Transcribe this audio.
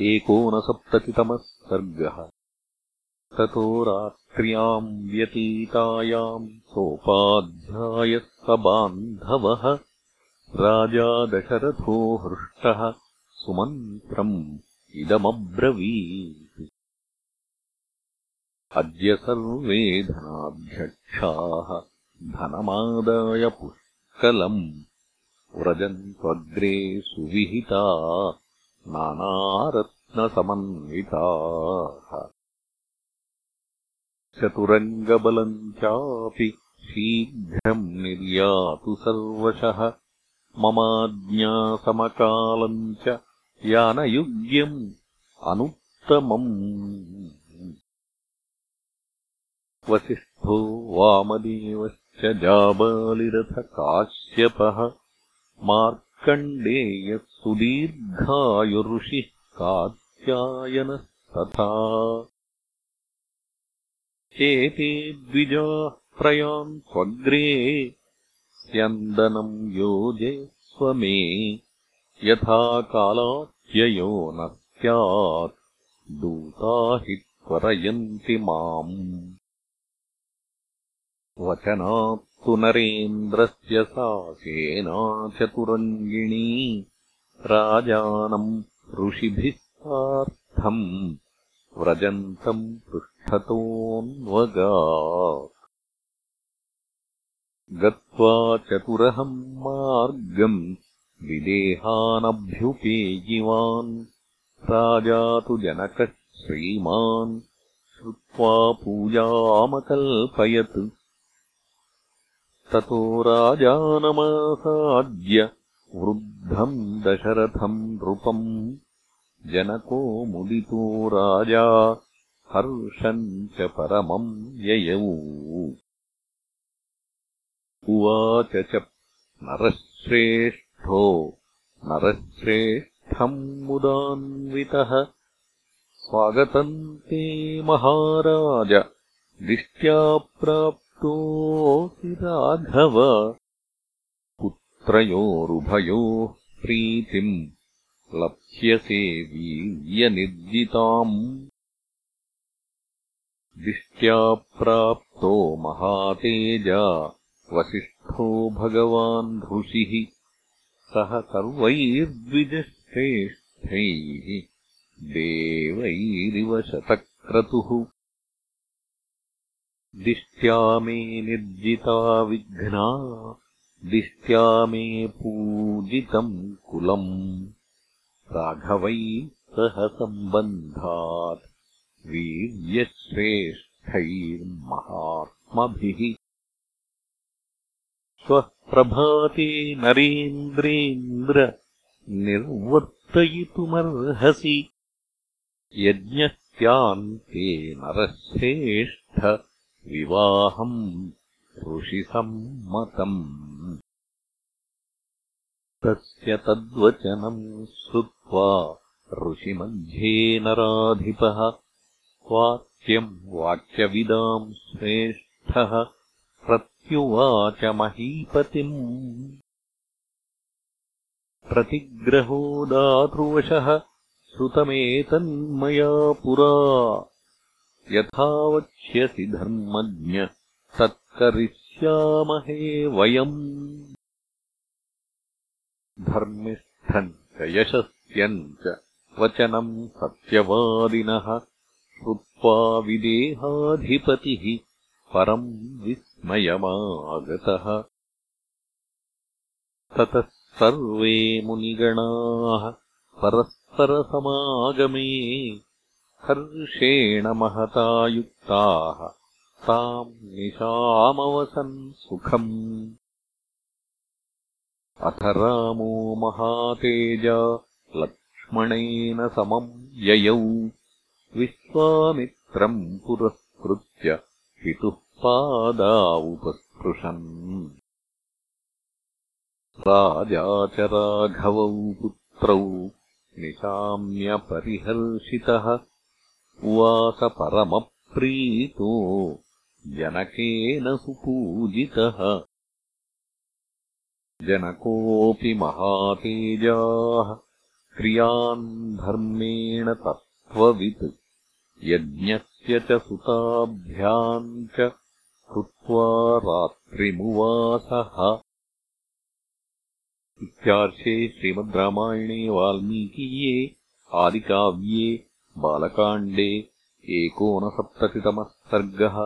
एकोनसप्ततितमः सर्गः। ततो रात्र्याम् व्यतीतायाम् सोपाध्यायः स बान्धवः राजा दशरथो हृष्टः सुमन्त्रम् इदमब्रवीत्। अद्य सर्वे धनाध्यक्षाः धनमादाय पुष्कलम्। व्रजन्त्वग्रे सुविहिता नानारत्नसमन्विताः। चतुरङ्गबलम् चापि शीघ्रम् निर्यातु सर्वशः। ममाज्ञासमकालम् च यानयुग्यम् अनुत्तमम्। वसिष्ठो वामदेवश्च जाबालिरथकाश्यपः मार्कण्डेयः सुदीर्घायुऋषिः कात्यायनस्तथा एते द्विजाः प्रयान् स्वग्रे स्यन्दनम् योजयस्व मे यथा कालात्ययो न स्यात् दूता हि त्वरयन्ति माम्। वचनात् तु नरेन्द्रस्य सा सेना चतुरङ्गिणी राजानम् ऋषिभिः सार्थम् व्रजन्तम् पृष्ठतोऽन्वगा गत्वा चतुरहम् मार्गम् विदेहानभ्युपेयिवान्। राजा तु जनकः श्रीमान्। श्रुत्वा पूजामकल्पयत् ततो राजानमासाद्य वृद्धम् दशरथम् नृपम् जनको मुदितो राजा हर्षम् च परमम् ययौ। उवाच च नरश्रेष्ठो नरश्रेष्ठम् मुदान्वितः। स्वागतम् ते महाराज दिष्ट्या राघव। पुत्रयोरुभयोः प्रीतिम् लप्स्यसे वीर्यनिर्जिताम्। दिष्ट्या प्राप्तो महातेजा वसिष्ठो भगवान् ऋषिः सः सर्वैर्द्विजश्रेष्ठैः देवैरिव शतक्रतुः दिष्ट्या मे निर्जिता विघ्ना दिष्ट्या मे पूजितम् कुलम्। राघवै सह सम्बन्धात् वीर्यश्रेष्ठैर्महात्मभिः। श्वः प्रभाते नरेन्द्रेन्द्र निर्वर्तयितुमर्हसि। यज्ञस्यान्ते नरश्रेष्ठ विवाहम् ऋषिसम्मतम्। तस्य तद्वचनम् श्रुत्वा ऋषिमध्ये नराधिपः। वाक्यम् वाक्यविदाम् श्रेष्ठः। प्रत्युवाच महीपतिम्। प्रतिग्रहो दातृवशः। श्रुतमेतन्मया पुरा यथा वक्ष्यसि धर्मज्ञ तत्करिष्यामहे वयम्। धर्मिष्ठम् च यशस्यम् च वचनम् सत्यवादिनः श्रुत्वा विदेहाधिपतिः परम् विस्मयमागतः। ततः सर्वे मुनिगणाः परस्परसमागमे हर्षेण महता युक्ताः ताम् निशामवसन् सुखम्। अथ रामो महातेजा लक्ष्मणेन समम् ययौ। विश्वामित्रम् पुरस्कृत्य पितुः पादावुपस्पृशन्। राजा च राघवौ पुत्रौ निशाम्यपरिहर्षितः उवास परमप्रीतो जनकेन सुपूजितः। जनकोऽपि महातेजाः क्रियान् धर्मेण तत्त्ववित्। यज्ञस्य च सुताभ्याम् च कृत्वा रात्रिमुवासः। इत्यार्षे श्रीमद् रामायणे वाल्मीकीये आदिकाव्ये बालकाण्डे एकोनसप्ततितमः सर्गः